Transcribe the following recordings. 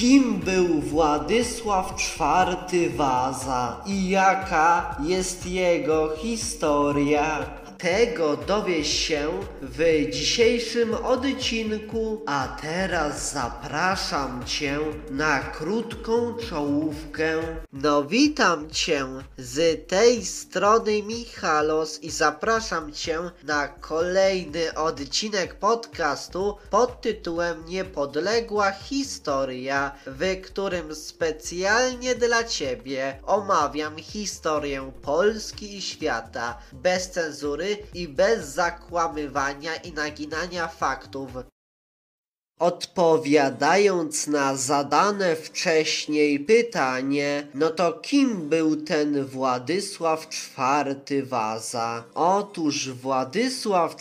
Kim był Władysław IV Waza i jaka jest jego historia? Tego dowiesz się w dzisiejszym odcinku, a teraz zapraszam Cię na krótką czołówkę. No witam Cię z tej strony Michalos i zapraszam Cię na kolejny odcinek podcastu pod tytułem Niepodległa Historia, w którym specjalnie dla Ciebie omawiam historię Polski i świata bez cenzury i bez zakłamywania i naginania faktów. Odpowiadając na zadane wcześniej pytanie, no to kim był ten Władysław IV Waza? Otóż Władysław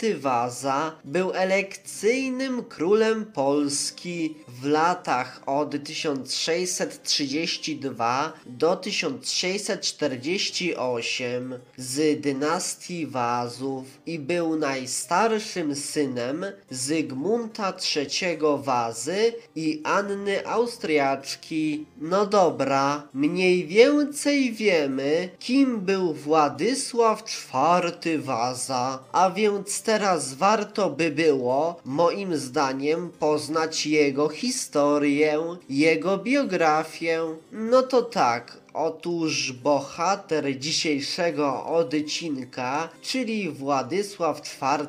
IV Waza był elekcyjnym królem Polski w latach od 1632 do 1648 z dynastii Wazów i był najstarszym synem Zygmunta III Wazy i Anny Austriaczki. No dobra, mniej więcej wiemy, kim był Władysław IV Waza, a więc teraz warto by było, moim zdaniem, poznać jego historię, jego biografię. No to tak, Otóż bohater dzisiejszego odcinka, czyli Władysław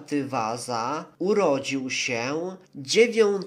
IV Waza, urodził się 9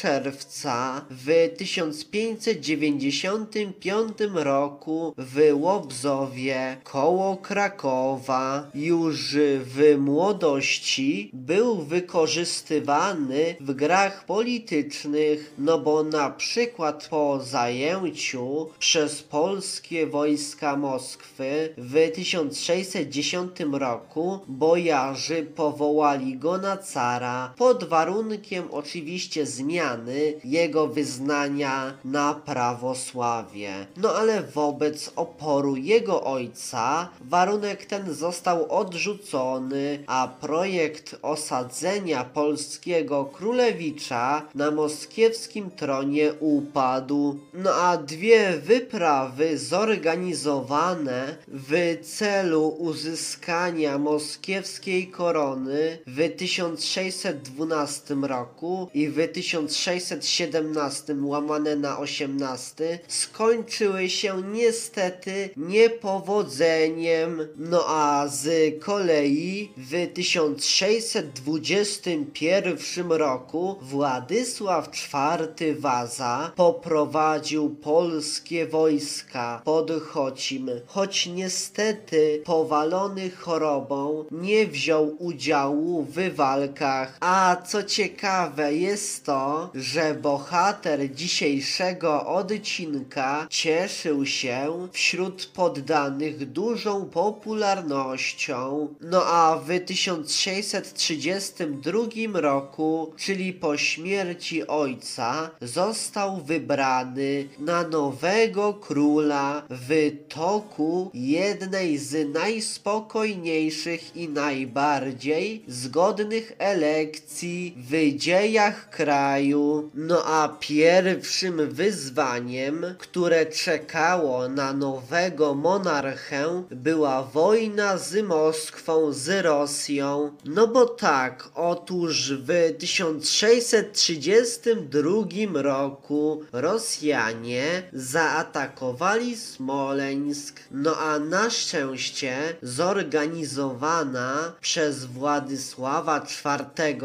czerwca w 1595 roku w Łobzowie koło Krakowa. Już w młodości był wykorzystywany w grach politycznych, no bo na przykład po zajęciu przez Polskę wojska Moskwy w 1610 roku bojarzy powołali go na cara pod warunkiem oczywiście zmiany jego wyznania na prawosławie. No ale wobec oporu jego ojca warunek ten został odrzucony, a projekt osadzenia polskiego królewicza na moskiewskim tronie upadł. No a dwie wyprawy zorganizowane w celu uzyskania moskiewskiej korony w 1612 roku i w 1617 łamane na 18 skończyły się niestety niepowodzeniem. No a z kolei w 1621 roku Władysław IV Waza poprowadził polskie wojska pod Chocim, choć niestety powalony chorobą nie wziął udziału w walkach. A co ciekawe jest to, że bohater dzisiejszego odcinka cieszył się wśród poddanych dużą popularnością. No a w 1632 roku, czyli po śmierci ojca, został wybrany na nowego króla w toku jednej z najspokojniejszych i najbardziej zgodnych elekcji w dziejach kraju. No a pierwszym wyzwaniem, które czekało na nowego monarchę, była wojna z Moskwą, z Rosją. No bo tak, otóż w 1632 roku Rosjanie zaatakowali Smoleńsk. No a na szczęście zorganizowana przez Władysława IV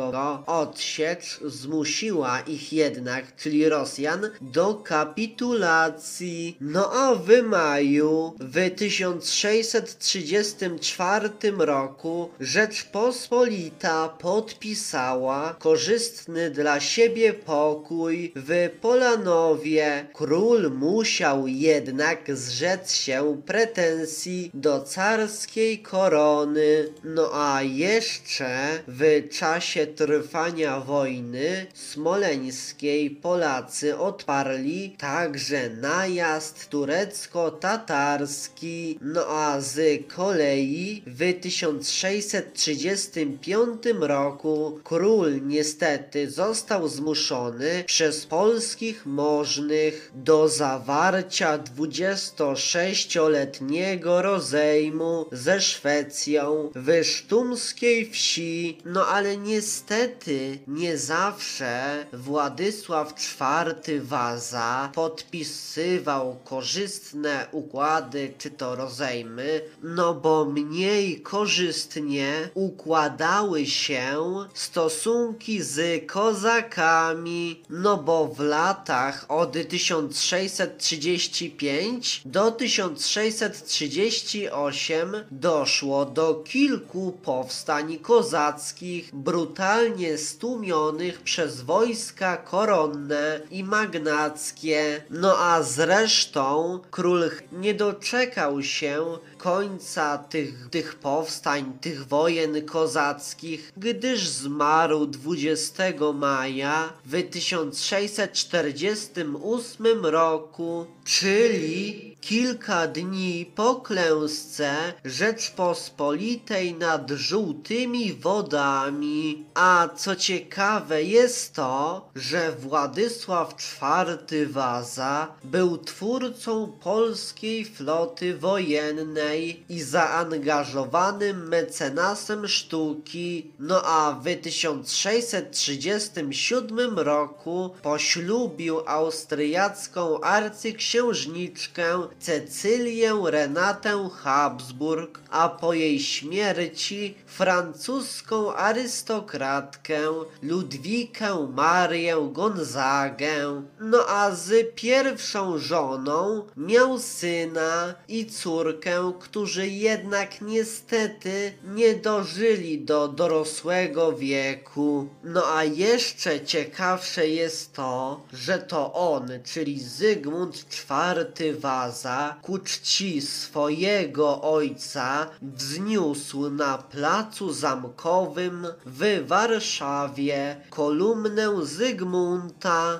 odsiecz zmusiła ich jednak, czyli Rosjan, do kapitulacji. No a w maju w 1634 roku Rzeczpospolita podpisała korzystny dla siebie pokój w Polanowie. Król musiał jednak jednak zrzec się pretensji do carskiej korony. No a jeszcze w czasie trwania wojny smoleńskiej Polacy odparli także najazd turecko-tatarski. No a z kolei w 1635 roku król niestety został zmuszony przez polskich możnych do zawarcia 26-letniego rozejmu ze Szwecją w sztumskiej wsi. No ale niestety nie zawsze Władysław IV Waza podpisywał korzystne układy czy to rozejmy, no bo mniej korzystnie układały się stosunki z kozakami, no bo w latach od 1635 do 1638 doszło do kilku powstań kozackich, brutalnie stłumionych przez wojska koronne i magnackie. No a zresztą król nie doczekał się końca tych, tych powstań, tych wojen kozackich, gdyż zmarł 20 maja w 1648 roku, czyli ahí kilka dni po klęsce Rzeczpospolitej nad żółtymi wodami. A co ciekawe jest to, że Władysław IV Waza był twórcą polskiej floty wojennej i zaangażowanym mecenasem sztuki. No a w 1637 roku poślubił austriacką arcyksiężniczkę Cecylię Renatę Habsburg, a po jej śmierci francuską arystokratkę Ludwikę Marię Gonzagę. No a z pierwszą żoną miał syna i córkę, którzy jednak niestety nie dożyli do dorosłego wieku. No a jeszcze ciekawsze jest to, że to on, czyli Zygmunt IV Waza, ku czci swojego ojca wzniósł na placu zamkowym w Warszawie kolumnę Zygmunta.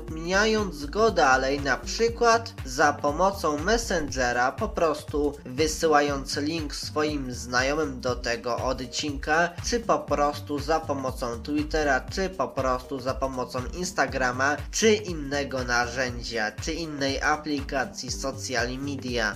udostępniając go dalej, na przykład za pomocą Messengera, po prostu wysyłając link swoim znajomym do tego odcinka, czy po prostu za pomocą Twittera, czy po prostu za pomocą Instagrama, czy innego narzędzia, czy innej aplikacji social media.